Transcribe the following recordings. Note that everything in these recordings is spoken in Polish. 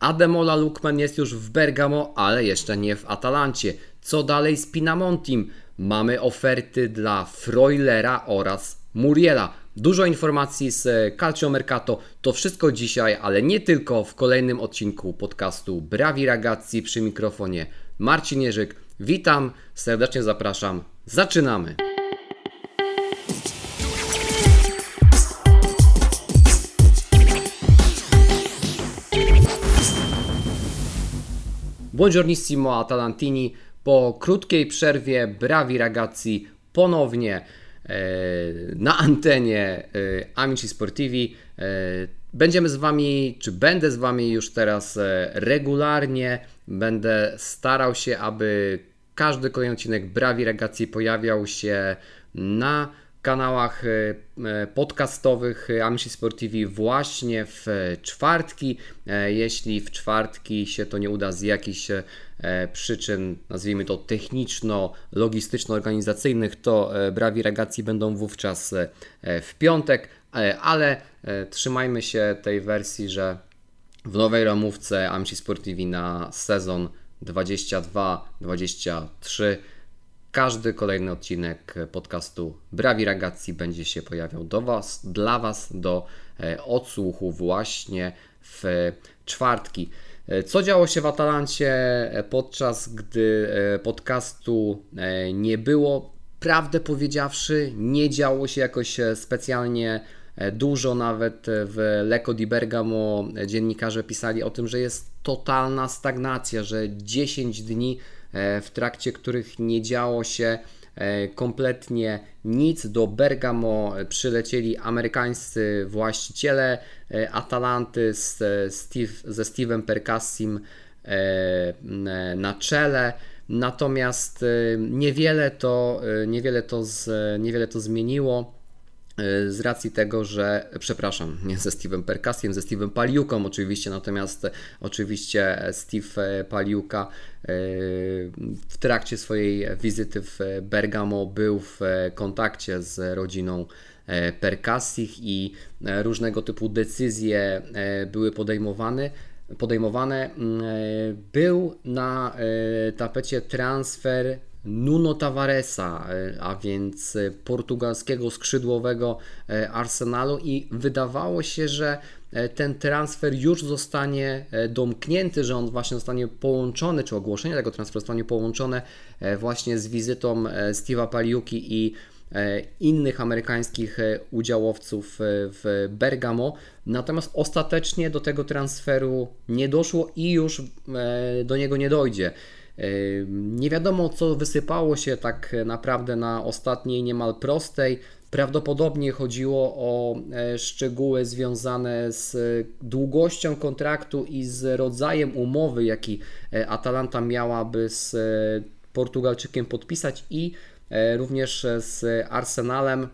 Ademola Lukman jest już w Bergamo, ale jeszcze nie w Atalancie. Co dalej z Pinamontim? Mamy oferty dla Freulera oraz Muriela. Dużo informacji z Calcio Mercato. To wszystko dzisiaj, ale nie tylko w kolejnym odcinku podcastu Brawi Ragazzi przy mikrofonie Marcin Jerzyk. Witam, serdecznie zapraszam. Zaczynamy! Buongiornissimo Atalantini. Po krótkiej przerwie Brawi Ragazzi ponownie e, na antenie e, Amici Sportivi. E, będziemy z Wami, czy będę z Wami już teraz regularnie. Będę starał się, aby każdy kolejny odcinek Brawi Ragazzi pojawiał się na kanałach e, e, podcastowych Amici Sportivi właśnie w czwartki. E, jeśli w czwartki się to nie uda z jakichś przyczyn, nazwijmy to techniczno-logistyczno-organizacyjnych, to brawi regacji będą wówczas w piątek, ale trzymajmy się tej wersji, że w nowej ramówce Amici Sportivi na sezon 22-23 każdy kolejny odcinek podcastu Brawi Ragazzi będzie się pojawiał do was, dla Was do e, odsłuchu właśnie w czwartki. E, co działo się w Atalancie e, podczas gdy podcastu nie było? Prawdę powiedziawszy, nie działo się jakoś specjalnie dużo. Nawet w Lecco di Bergamo dziennikarze pisali o tym, że jest totalna stagnacja, że 10 dni w trakcie których nie działo się e, kompletnie nic. Do Bergamo przylecieli amerykańscy właściciele e, Atalanty z Steve, ze Steve'em Percassim na czele. Natomiast niewiele to, niewiele to, z, niewiele to zmieniło z racji tego, że, przepraszam, nie ze Steve'em Perkasiem, ze Steve'em Paliuką oczywiście, natomiast oczywiście Steve Paliuka e, w trakcie swojej wizyty w Bergamo był w kontakcie z rodziną e, Perkasich i różnego typu decyzje e, były podejmowane. Podejmowane był na tapecie transfer Nuno Tavaresa, e, a więc e, portugalskiego skrzydłowego e, Arsenalu i wydawało się, że ten transfer już zostanie domknięty, że on właśnie zostanie połączony, czy ogłoszenie tego transferu zostanie połączone właśnie z wizytą Steve'a Paliuki i innych amerykańskich udziałowców w Bergamo. Natomiast ostatecznie do tego transferu nie doszło i już do niego nie dojdzie. Nie wiadomo, co wysypało się tak naprawdę na ostatniej, niemal prostej. Prawdopodobnie chodziło o e, szczegóły związane z długością kontraktu i z rodzajem umowy, jaki e, Atalanta miałaby z e, Portugalczykiem podpisać i również z Arsenalem.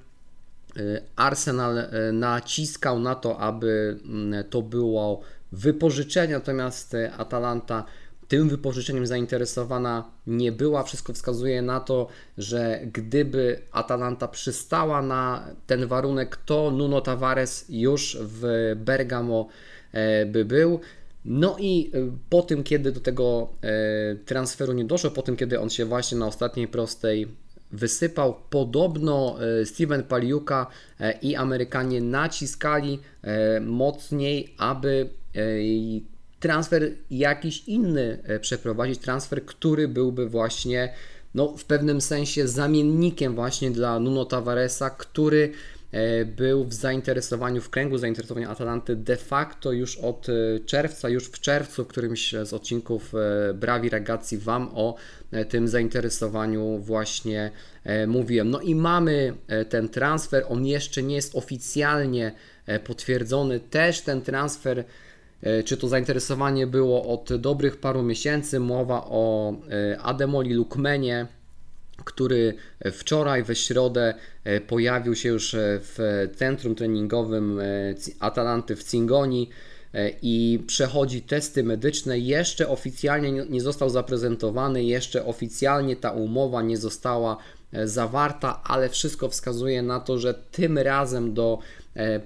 Arsenal naciskał na to, aby mm, to było wypożyczenie, natomiast Atalanta tym wypożyczeniem zainteresowana nie była. Wszystko wskazuje na to, że gdyby Atalanta przystała na ten warunek, to Nuno Tavares już w Bergamo e, by był. No i e, po tym, kiedy do tego e, transferu nie doszło, po tym, kiedy on się właśnie na ostatniej prostej wysypał, podobno Steven Paliuka i Amerykanie naciskali mocniej, aby transfer jakiś inny e, przeprowadzić, transfer, który byłby właśnie no, w pewnym sensie zamiennikiem właśnie dla Nuno Tavaresa, który e, był w zainteresowaniu, w kręgu zainteresowania Atalanty de facto już od e, czerwca, już w czerwcu, w którymś z odcinków Brawi Ragazzi Wam o tym zainteresowaniu właśnie mówiłem. No i mamy ten transfer, on jeszcze nie jest oficjalnie potwierdzony, też ten transfer czy to zainteresowanie było od dobrych paru miesięcy? Mowa o e, Ademoli Lukmenie, który wczoraj we środę e, pojawił się już w centrum treningowym Atalanty w Cingoni i przechodzi testy medyczne. Jeszcze oficjalnie nie został zaprezentowany, jeszcze oficjalnie ta umowa nie została zawarta, ale wszystko wskazuje na to, że tym razem do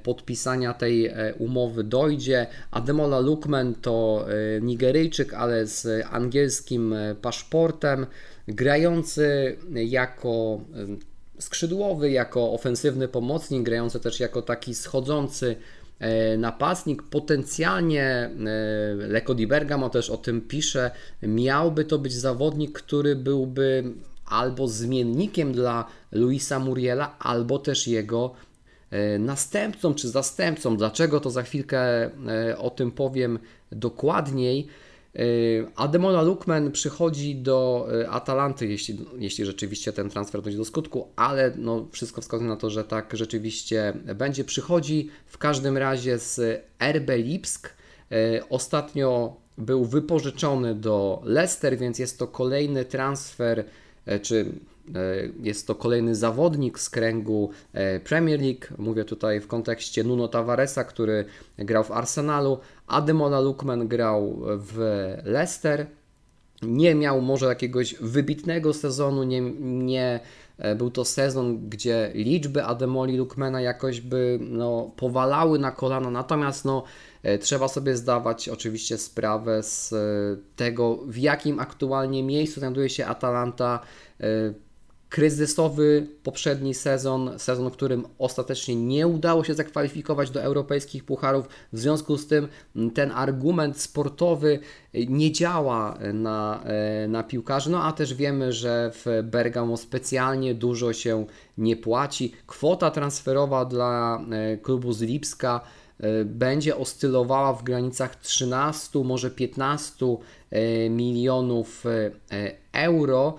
podpisania tej umowy dojdzie. Ademola Lukman to Nigeryjczyk, ale z angielskim paszportem, grający jako skrzydłowy, jako ofensywny pomocnik, grający też jako taki schodzący E, napastnik. Potencjalnie e, Leko Di Bergamo też o tym pisze. Miałby to być zawodnik, który byłby albo zmiennikiem dla Luisa Muriela, albo też jego e, następcą czy zastępcą. Dlaczego to za chwilkę o tym powiem dokładniej. Y, Ademola Lukman przychodzi do Atalanty, jeśli, jeśli rzeczywiście ten transfer dojdzie do skutku, ale no, wszystko wskazuje na to, że tak rzeczywiście będzie. Przychodzi w każdym razie z RB Lipsk. Ostatnio był wypożyczony do Leicester, więc jest to kolejny transfer, czy jest to kolejny zawodnik z kręgu Premier League. Mówię tutaj w kontekście Nuno Tavaresa, który grał w Arsenalu, Ademola Lukman grał w Leicester. Nie miał może jakiegoś wybitnego sezonu, nie, nie e, był to sezon, gdzie liczby Ademoli Lukmana jakoś by no, powalały na kolana, natomiast no, e, trzeba sobie zdawać oczywiście sprawę z e, tego, w jakim aktualnie miejscu znajduje się Atalanta kryzysowy poprzedni sezon, sezon, w którym ostatecznie nie udało się zakwalifikować do europejskich pucharów. W związku z tym ten argument sportowy nie działa na, e, na piłkarzy, no a też wiemy, że w Bergamo specjalnie dużo się nie płaci. Kwota transferowa dla e, klubu z Lipska będzie oscylowała w granicach 13, może 15 milionów euro.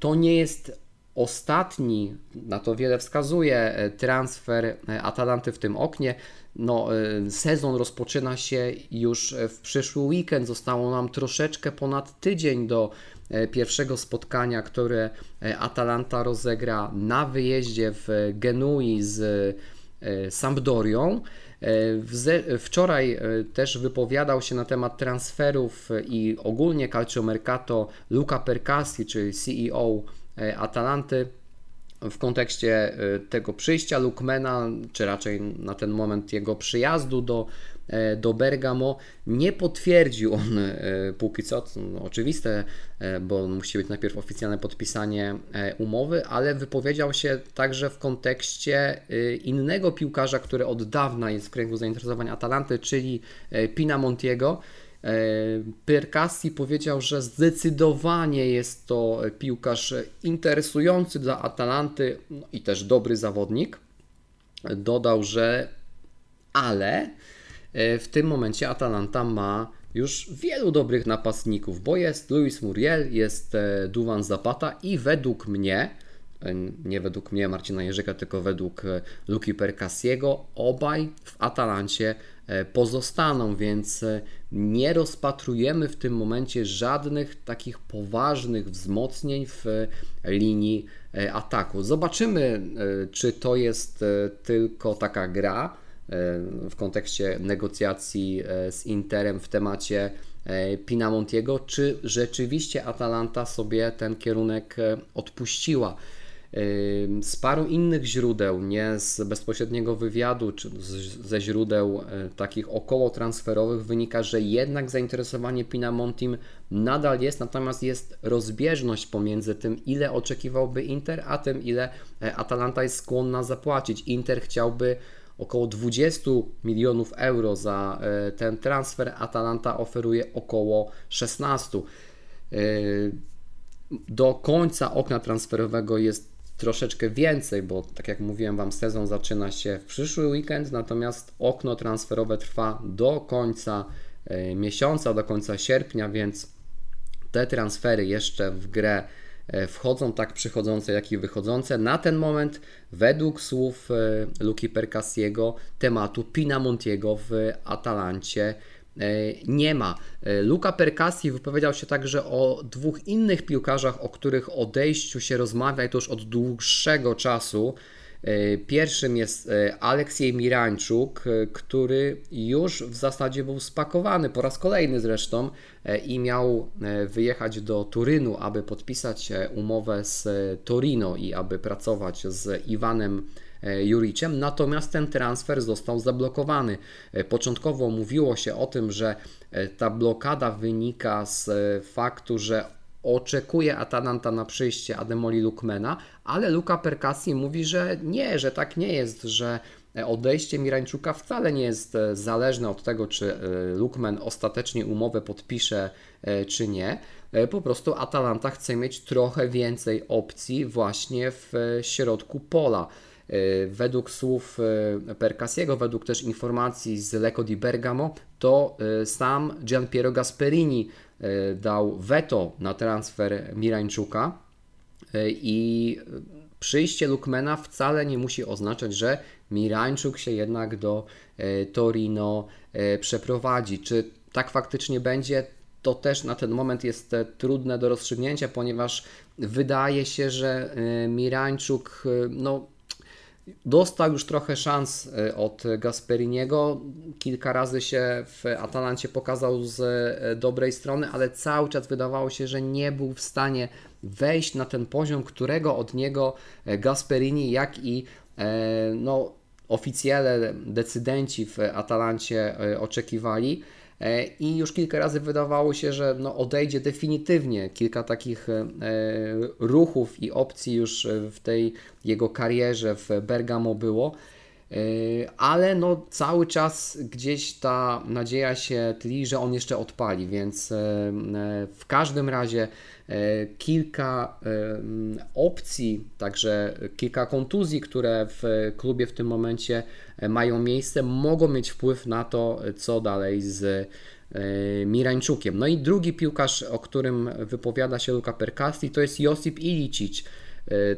To nie jest ostatni, na to wiele wskazuje, e, transfer e, Atalanty w tym oknie. No, e, sezon rozpoczyna się już w przyszły weekend. Zostało nam troszeczkę ponad tydzień do pierwszego spotkania, które Atalanta rozegra na wyjeździe w Genui z Sampdorią. Wczoraj e, też wypowiadał się na temat transferów i ogólnie Calciomercato Luca Percassi, czyli CEO e, Atalanty w kontekście e, tego przyjścia Lukmana, czy raczej na ten moment jego przyjazdu do E, do Bergamo. Nie potwierdził on e, póki co, no, oczywiste, e, bo musi być najpierw oficjalne podpisanie umowy, ale wypowiedział się także w kontekście innego piłkarza, który od dawna jest w kręgu zainteresowań Atalanty, czyli Pina Montiego. Percassi powiedział, że zdecydowanie jest to piłkarz interesujący dla Atalanty no i też dobry zawodnik. Dodał, że ale E, w tym momencie Atalanta ma już wielu dobrych napastników, bo jest Luis Muriel, jest e, Duwan Zapata i według mnie, e, nie według mnie Marcina Jerzyka, tylko według Luki Percasiego, obaj w Atalancie pozostaną, więc nie rozpatrujemy w tym momencie żadnych takich poważnych wzmocnień w linii ataku. Zobaczymy, czy to jest tylko taka gra, E, w kontekście negocjacji e, z Interem w temacie e, Pinamontiego, czy rzeczywiście Atalanta sobie ten kierunek odpuściła. Z paru innych źródeł, nie z bezpośredniego wywiadu, czy ze źródeł takich około transferowych, wynika, że jednak zainteresowanie Pinamontim nadal jest, natomiast jest rozbieżność pomiędzy tym, ile oczekiwałby Inter, a tym, ile Atalanta jest skłonna zapłacić. Inter chciałby około 20 milionów euro za e, ten transfer. Atalanta oferuje około 16. E, do końca okna transferowego jest troszeczkę więcej, bo tak jak mówiłem Wam, sezon zaczyna się w przyszły weekend, natomiast okno transferowe trwa do końca e, miesiąca, do końca sierpnia, więc te transfery jeszcze w grę wchodzą tak przychodzące, jak i wychodzące. Na ten moment, według słów e, Luki Percassiego, tematu Pinamontiego w Atalancie e, nie ma. Luka Percassi wypowiedział się także o dwóch innych piłkarzach, o których odejściu się rozmawia i to już od dłuższego czasu. E, pierwszym jest e, Aleksiej Mirańczuk, e, który już w zasadzie był spakowany po raz kolejny zresztą i miał wyjechać do Turynu, aby podpisać umowę z Torino i aby pracować z Iwanem Juriciem, natomiast ten transfer został zablokowany. Początkowo mówiło się o tym, że ta blokada wynika z faktu, że oczekuje Atalanta na przyjście Ademoli Lukmana, ale Luka Perkassi mówi, że nie, że tak nie jest, że odejście Mirańczuka wcale nie jest e, zależne od tego, czy e, Lukman ostatecznie umowę podpisze, e, czy nie. Po prostu Atalanta chce mieć trochę więcej opcji właśnie w środku pola. Według słów Percasiego, według też informacji z Lecco di Bergamo, to sam Gianpiero Gasperini dał veto na transfer Mirańczuka i przyjście Lukmana wcale nie musi oznaczać, że Mirańczuk się jednak do e, Torino e, przeprowadzi. Czy tak faktycznie będzie? To też na ten moment jest e, trudne do rozstrzygnięcia, ponieważ wydaje się, że Mirańczuk no, dostał już trochę szans od Gasperiniego. Kilka razy się w Atalancie pokazał z dobrej strony, ale cały czas wydawało się, że nie był w stanie wejść na ten poziom, którego od niego Gasperini, jak i no, oficjele, decydenci w Atalancie e, oczekiwali. E, I już kilka razy wydawało się, że no odejdzie definitywnie. Kilka takich e, ruchów i opcji już w tej jego karierze w Bergamo było. Ale no cały czas gdzieś ta nadzieja się tli, że on jeszcze odpali, więc w każdym razie E, kilka opcji, także kilka kontuzji, które w klubie w tym momencie e, mają miejsce, mogą mieć wpływ na to, co dalej z e, Mirańczukiem. No i drugi piłkarz, o którym wypowiada się Luka Perkasti, to jest Josip Ilicic.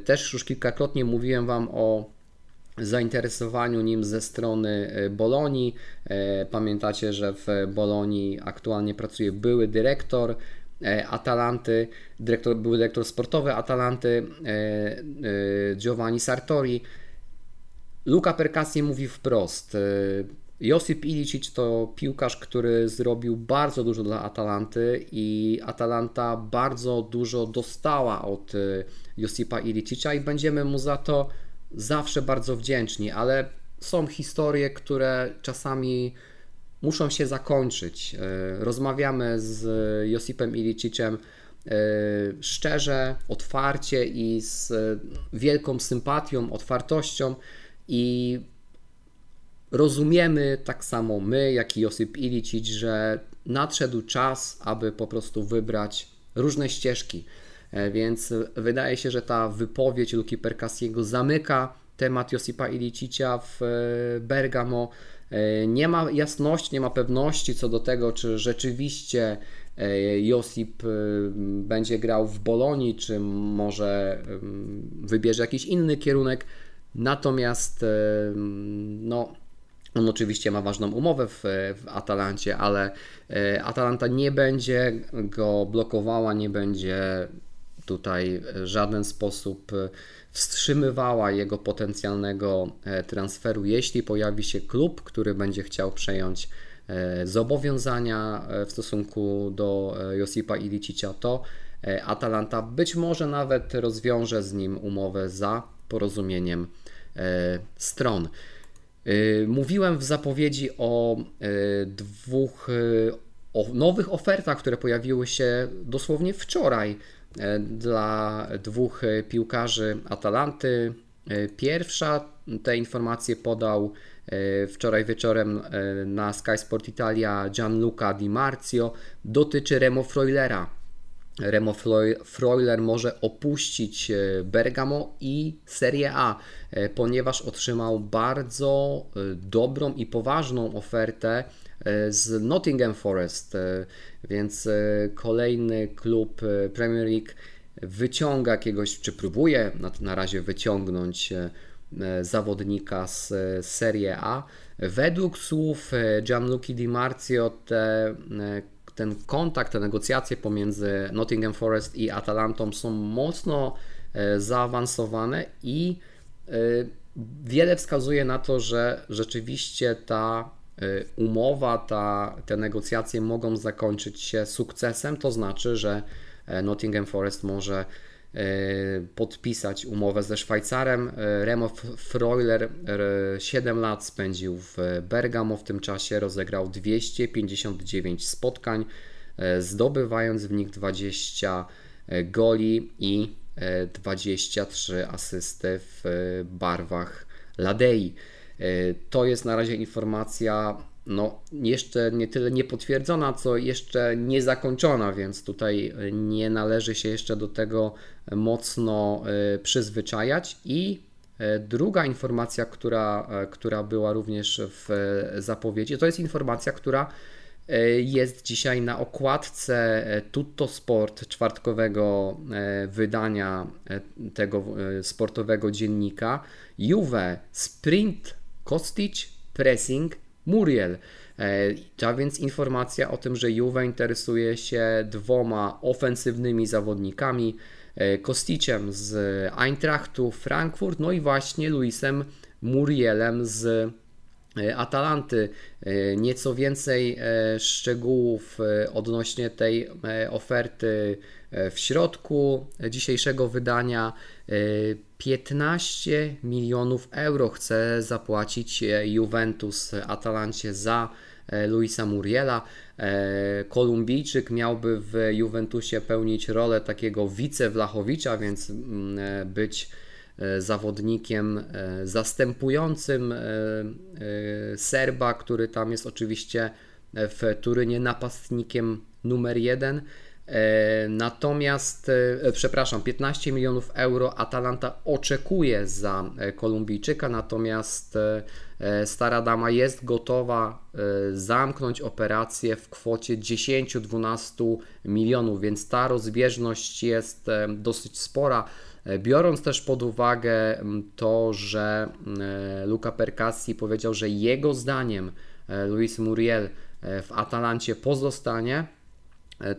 Też już kilkakrotnie mówiłem Wam o zainteresowaniu nim ze strony Bolonii. Pamiętacie, że w Bolonii aktualnie pracuje były dyrektor E, Atalanty, dyrektor, były dyrektor sportowy Atalanty e, e, Giovanni Sartori. Luca Percassi mówi wprost. Josip Ilicic to piłkarz, który zrobił bardzo dużo dla Atalanty i Atalanta bardzo dużo dostała od Josipa Ilicicia i będziemy mu za to zawsze bardzo wdzięczni, ale są historie, które czasami muszą się zakończyć. E, rozmawiamy z Josipem Ilicicem e, szczerze, otwarcie i z wielką sympatią, otwartością i rozumiemy tak samo my, jak i Josip Ilicic, że nadszedł czas, aby po prostu wybrać różne ścieżki. E, więc wydaje się, że ta wypowiedź Luki Perkasiego zamyka temat Josipa Ilicicia w Bergamo E, nie ma jasności, nie ma pewności co do tego, czy rzeczywiście e, Josip e, będzie grał w Bolonii, czy może wybierze jakiś inny kierunek. Natomiast no, on oczywiście ma ważną umowę w, w Atalancie, ale Atalanta nie będzie go blokowała, nie będzie tutaj w żaden sposób wstrzymywała jego potencjalnego e, transferu, jeśli pojawi się klub, który będzie chciał przejąć e, zobowiązania e, w stosunku do Josipa Ilicicia, to Atalanta być może nawet rozwiąże z nim umowę za porozumieniem stron. Mówiłem w zapowiedzi o dwóch o nowych ofertach, które pojawiły się dosłownie wczoraj E, dla dwóch piłkarzy Atalanty. E, pierwsza te informacje podał e, wczoraj wieczorem na Sky Sport Italia Gianluca Di Marzio. Dotyczy Remo Freulera. Remo Freuler może opuścić Bergamo i Serie A, ponieważ otrzymał bardzo dobrą i poważną ofertę z Nottingham Forest, e, więc e, kolejny klub e, Premier League wyciąga jakiegoś, czy próbuje na, na razie wyciągnąć zawodnika z Serie A. Według słów Gianluca Di Marzio te, ten kontakt, te negocjacje pomiędzy Nottingham Forest i Atalantą są mocno zaawansowane i wiele wskazuje na to, że rzeczywiście ta umowa, ta, te negocjacje mogą zakończyć się sukcesem, to znaczy, że e, Nottingham Forest może podpisać umowę ze Szwajcarem. Remo Freuler 7 lat spędził w Bergamo w tym czasie, rozegrał 259 spotkań, zdobywając w nich 20 goli i 23 asysty w barwach Ladei. To jest na razie informacja no, jeszcze nie tyle niepotwierdzona, co jeszcze niezakończona, więc tutaj nie należy się jeszcze do tego mocno e, przyzwyczajać. I e, druga informacja, która, e, która była również w zapowiedzi, to jest informacja, która jest dzisiaj na okładce Tutto Sport, czwartkowego wydania tego sportowego dziennika. Juve Sprint Kostic Pressing Muriel. A e, więc informacja o tym, że Juve interesuje się dwoma ofensywnymi zawodnikami, e, Kosticiem z Eintrachtu Frankfurt, no i właśnie Luisem Murielem z e, Atalanty. Nieco więcej szczegółów odnośnie tej oferty w środku dzisiejszego wydania. 15 milionów euro chce zapłacić e, Juventus Atalancie za e, Luisa Muriela. E, Kolumbijczyk miałby w Juventusie pełnić rolę takiego wice-Wlachowicza, więc mm, być zawodnikiem zastępującym Serba, który tam jest oczywiście w Turynie napastnikiem numer jeden. E, natomiast, e, przepraszam, 15 milionów euro Atalanta oczekuje za e, Kolumbijczyka, natomiast Stara Dama jest gotowa zamknąć operację w kwocie 10-12 milionów, więc ta rozbieżność jest dosyć spora. Biorąc też pod uwagę to, że Luca Percassi powiedział, że jego zdaniem Luis Muriel w Atalancie pozostanie, E,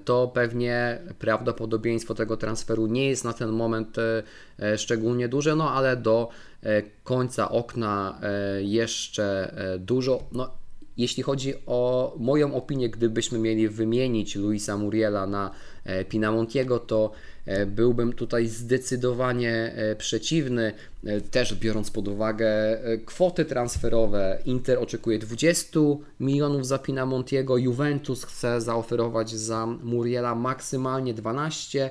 to pewnie prawdopodobieństwo tego transferu nie jest na ten moment e, e, szczególnie duże, no ale do końca okna jeszcze dużo. No, jeśli chodzi o moją opinię, gdybyśmy mieli wymienić Luisa Muriela na Pinamontiego, to E, byłbym tutaj zdecydowanie e, przeciwny, e, też biorąc pod uwagę kwoty transferowe. Inter oczekuje 20 milionów za Pinamontiego, Juventus chce zaoferować za Muriela maksymalnie 12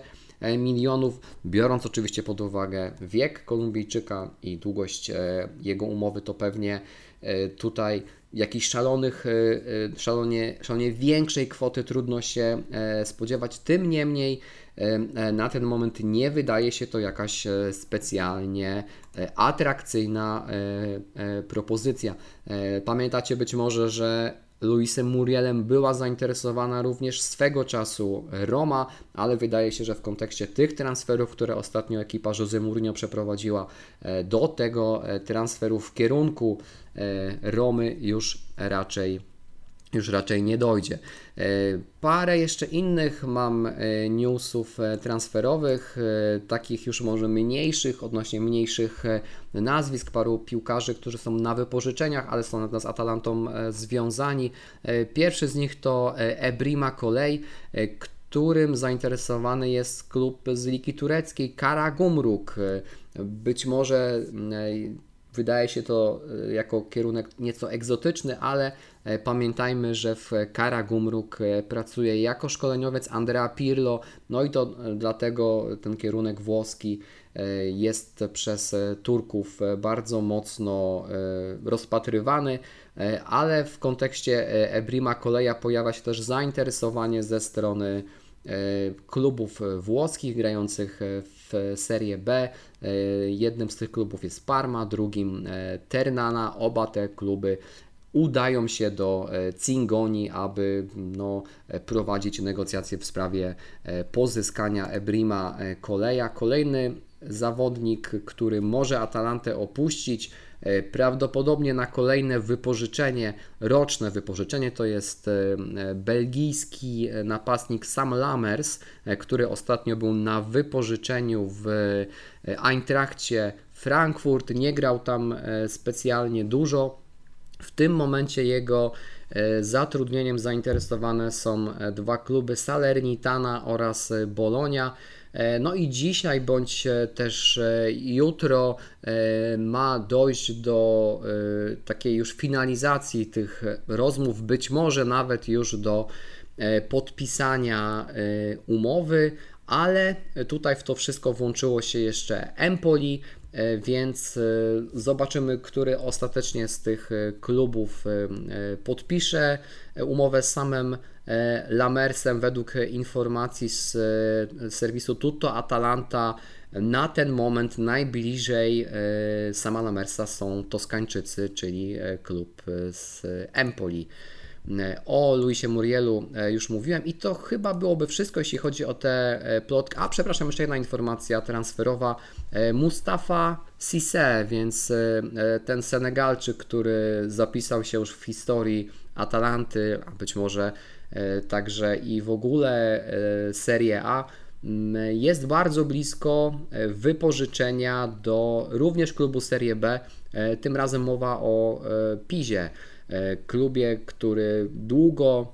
milionów, biorąc oczywiście pod uwagę wiek Kolumbijczyka i długość jego umowy, to pewnie tutaj jakichś szalonych, szalonie, szalonie większej kwoty trudno się spodziewać. Tym niemniej E, na ten moment nie wydaje się to jakaś e, specjalnie e, atrakcyjna propozycja. Pamiętacie być może, że Luisem Murielem była zainteresowana również swego czasu Roma, ale wydaje się, że w kontekście tych transferów, które ostatnio ekipa Jose Mourinho przeprowadziła, do tego transferu w kierunku Romy już raczej już raczej nie dojdzie. E, parę jeszcze innych mam e, newsów e, transferowych, takich już może mniejszych, odnośnie mniejszych nazwisk, paru piłkarzy, którzy są na wypożyczeniach, ale są z Atalantą związani. Pierwszy z nich to Ebrima Kolej, którym zainteresowany jest klub z Ligi Tureckiej, Karagumruk. Być może Wydaje się to e, jako kierunek nieco egzotyczny, ale e, pamiętajmy, że w Karagumruk e, pracuje jako szkoleniowiec Andrea Pirlo, no i to dlatego ten kierunek włoski jest przez Turków bardzo mocno rozpatrywany, ale w kontekście Ebrima Koleja pojawia się też zainteresowanie ze strony klubów włoskich grających w Serie B. E, jednym z tych klubów jest Parma, drugim e, Ternana. Oba te kluby udają się do e, Cingoni, aby no, prowadzić negocjacje w sprawie pozyskania Ebrima Koleja. Kolejny zawodnik, który może Atalantę opuścić, E, prawdopodobnie na kolejne wypożyczenie, roczne wypożyczenie, to jest e, belgijski napastnik Sam Lammers, e, który ostatnio był na wypożyczeniu w Eintrachcie Frankfurt. Nie grał tam specjalnie dużo. W tym momencie jego zatrudnieniem zainteresowane są dwa kluby Salernitana oraz Bolonia. No i dzisiaj bądź też jutro ma dojść do takiej już finalizacji tych rozmów, być może nawet już do podpisania umowy, ale tutaj w to wszystko włączyło się jeszcze Empoli, E, więc e, zobaczymy, który ostatecznie z tych e, klubów podpisze umowę z samym Lamersem. Według informacji z serwisu Tutto Atalanta na ten moment najbliżej sama Lamersa są Toskańczycy, czyli klub z Empoli. O Luisie Murielu e, już mówiłem i to chyba byłoby wszystko, jeśli chodzi o te e, plotki. A przepraszam, jeszcze jedna informacja transferowa. E, Mustafa Sisse, więc ten Senegalczyk, który zapisał się już w historii Atalanty, a być może także i w ogóle Serie A, jest bardzo blisko wypożyczenia do również klubu Serie B. Tym razem mowa o Pizie. E, klubie, który długo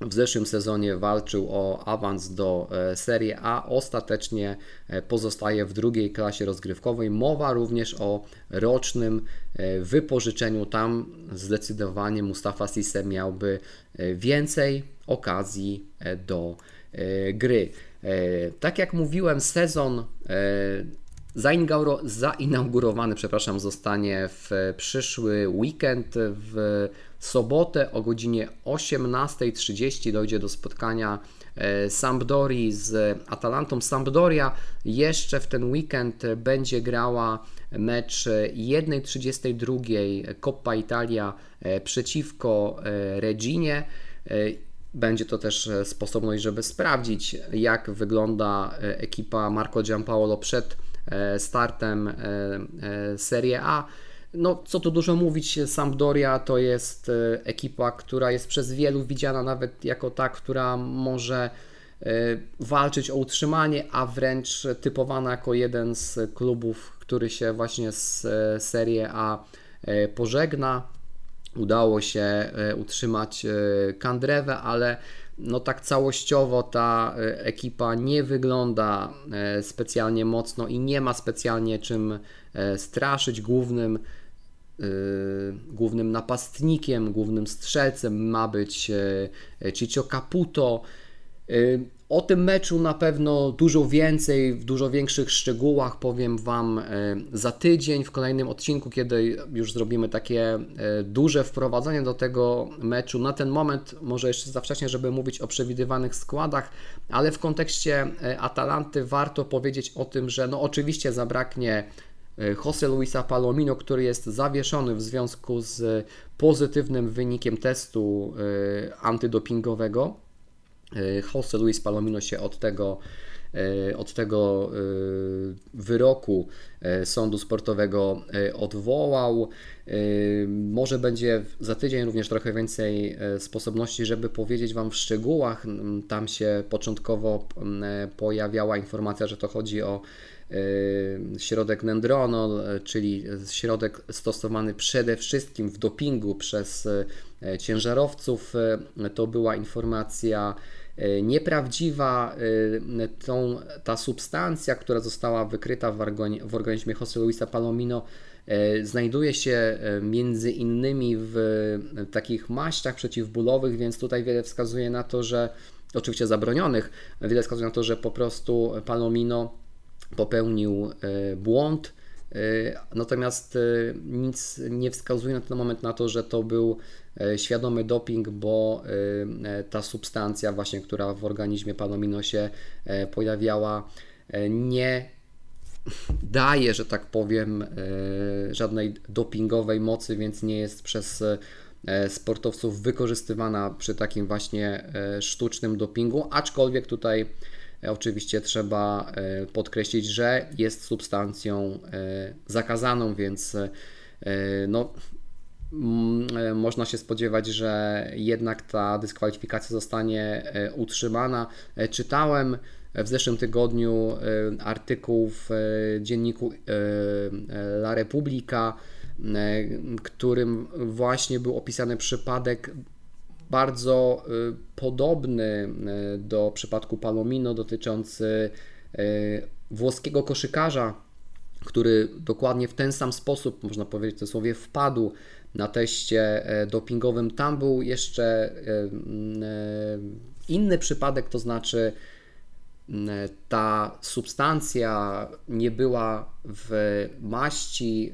w zeszłym sezonie walczył o awans do e, Serie A, ostatecznie e, pozostaje w drugiej klasie rozgrywkowej. Mowa również o rocznym wypożyczeniu. Tam zdecydowanie Mustafa Sisse miałby więcej okazji do gry. Tak jak mówiłem, sezon zainaugurowany przepraszam, zostanie w przyszły weekend w sobotę o godzinie 18.30 dojdzie do spotkania e, Sampdori z Atalantą. Sampdoria jeszcze w ten weekend będzie grała mecz 1.32 Coppa Italia e, przeciwko e, Reginie. Będzie to też sposobność, żeby sprawdzić, jak wygląda ekipa Marco Giampaolo przed startem e, e, Serie A. No, co tu dużo mówić, Sampdoria to jest ekipa, która jest przez wielu widziana nawet jako ta, która może walczyć o utrzymanie, a wręcz typowana jako jeden z klubów, który się właśnie z Serie A pożegna. Udało się utrzymać Kandrewę, ale no tak całościowo ta e, ekipa nie wygląda e, specjalnie mocno i nie ma specjalnie czym e, straszyć. Głównym, głównym napastnikiem, głównym strzelcem ma być Ciccio Caputo. O tym meczu na pewno dużo więcej, w dużo większych szczegółach powiem Wam e, za tydzień w kolejnym odcinku, kiedy już zrobimy takie e, duże wprowadzenie do tego meczu. Na ten moment może jeszcze za wcześnie, żeby mówić o przewidywanych składach, ale w kontekście e, Atalanty warto powiedzieć o tym, że no oczywiście zabraknie Jose Luisa Palomino, który jest zawieszony w związku z pozytywnym wynikiem testu antydopingowego Jose Luis Palomino się od tego, e, od tego e, wyroku sądu sportowego odwołał. Może będzie za tydzień również trochę więcej sposobności, żeby powiedzieć Wam w szczegółach. Tam się początkowo pojawiała informacja, że to chodzi o środek nendronol, czyli środek stosowany przede wszystkim w dopingu przez ciężarowców. To była informacja E, nieprawdziwa. E, tą, ta substancja, która została wykryta w, w organizmie Jose Luisa Palomino, e, znajduje się między innymi w takich maściach przeciwbólowych, więc tutaj wiele wskazuje na to, że oczywiście zabronionych, wiele wskazuje na to, że po prostu Palomino popełnił błąd. Natomiast nic nie wskazuje na ten moment na to, że to był E, świadomy doping, bo e, e, ta substancja właśnie, która w organizmie Palomino się pojawiała, nie daje, że tak powiem, żadnej dopingowej mocy, więc nie jest przez sportowców wykorzystywana przy takim właśnie sztucznym dopingu, aczkolwiek tutaj oczywiście trzeba podkreślić, że jest substancją zakazaną, więc no, Mm, e, można się spodziewać, że jednak ta dyskwalifikacja zostanie e, utrzymana. E, czytałem w zeszłym tygodniu artykuł w dzienniku La Repubblica, którym właśnie był opisany przypadek bardzo podobny do przypadku Palomino dotyczący włoskiego koszykarza, który dokładnie w ten sam sposób, można powiedzieć w cudzysłowie, wpadł na teście dopingowym. Tam był jeszcze inny przypadek, to znaczy ta substancja nie była w maści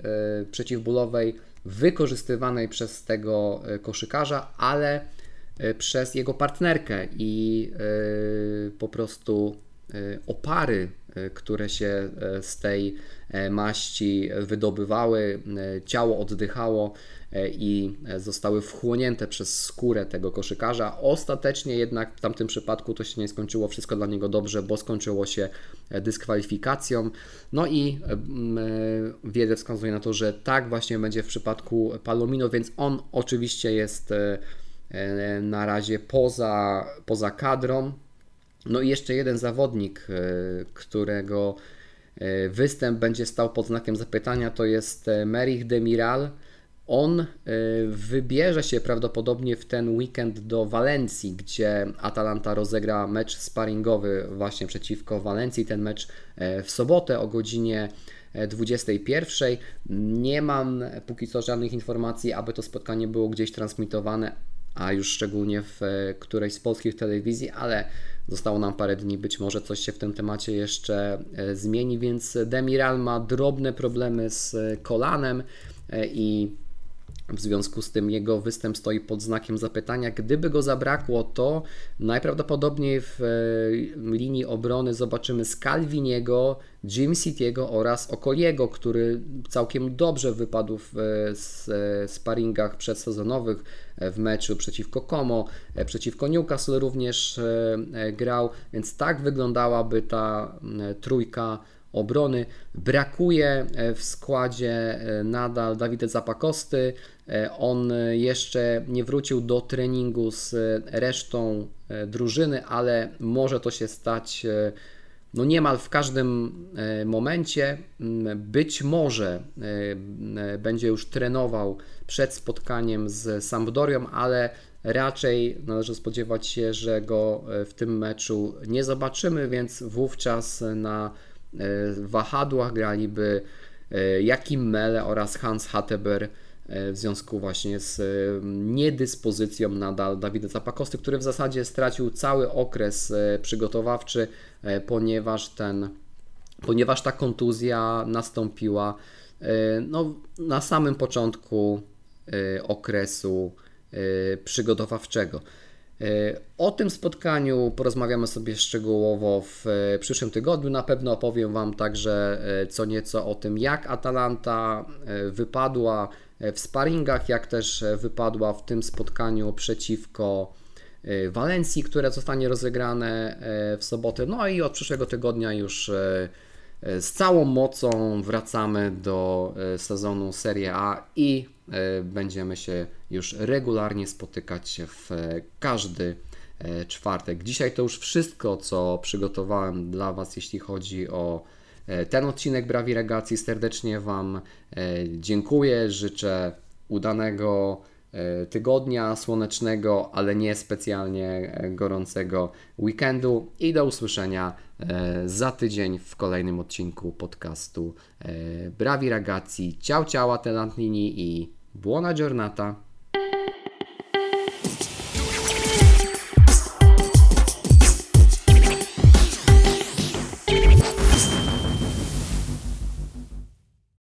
przeciwbólowej wykorzystywanej przez tego e, koszykarza, ale e, przez jego partnerkę i e, po prostu opary, które się z tej maści wydobywały, ciało oddychało i zostały wchłonięte przez skórę tego koszykarza. Ostatecznie jednak w tamtym przypadku to się nie skończyło wszystko dla niego dobrze, bo skończyło się dyskwalifikacją. No i wiele wskazuje na to, że tak właśnie będzie w przypadku Palomino, więc on oczywiście jest na razie poza, poza kadrą. No i jeszcze jeden zawodnik, którego występ będzie stał pod znakiem zapytania, to jest Merich Demiral on wybierze się prawdopodobnie w ten weekend do Walencji, gdzie Atalanta rozegra mecz sparingowy właśnie przeciwko Walencji. Ten mecz e, w sobotę o godzinie 21. E, Nie mam póki co żadnych informacji, aby to spotkanie było gdzieś transmitowane, a już szczególnie w e, którejś z polskich telewizji, ale zostało nam parę dni, być może coś się w tym temacie jeszcze zmieni, więc Demiral ma drobne problemy z kolanem i w związku z tym jego występ stoi pod znakiem zapytania. Gdyby go zabrakło, to najprawdopodobniej w e, linii obrony zobaczymy Scalviniego, Jim City'ego oraz Okoliego, który całkiem dobrze wypadł w e, sparingach przedsezonowych e, w meczu przeciwko Como, przeciwko Newcastle również grał, więc tak wyglądałaby ta trójka obrony. Brakuje w składzie nadal Dawida Zapakosty, E, on jeszcze nie wrócił do treningu z resztą e, drużyny, ale może to się stać e, no niemal w każdym momencie. Mm, być może będzie już trenował przed spotkaniem z Sampdorią, ale raczej należy spodziewać się, że go w tym meczu nie zobaczymy, więc wówczas na wahadłach graliby Jakim Mele oraz Hans Hatteber E, w związku właśnie z e, niedyspozycją nadal Dawida Zapakosty, który w zasadzie stracił cały okres e, przygotowawczy, ponieważ ten ponieważ ta kontuzja nastąpiła no, na samym początku okresu przygotowawczego. O tym spotkaniu porozmawiamy sobie szczegółowo w przyszłym tygodniu. Na pewno opowiem Wam także co nieco o tym, jak Atalanta wypadła w sparingach, jak też wypadła w tym spotkaniu przeciwko e, Walencji, które zostanie rozegrane e, w sobotę. No i od przyszłego tygodnia już e, z całą mocą wracamy do sezonu Serie A i będziemy się już regularnie spotykać w każdy czwartek. Dzisiaj to już wszystko, co przygotowałem dla Was, jeśli chodzi o E, ten odcinek Brawi Regacji. Serdecznie Wam e, dziękuję. Życzę udanego e, tygodnia słonecznego, ale nie specjalnie gorącego weekendu i do usłyszenia za tydzień w kolejnym odcinku podcastu Brawi Ragazzi. Ciao ciao Atlantini i Buona giornata.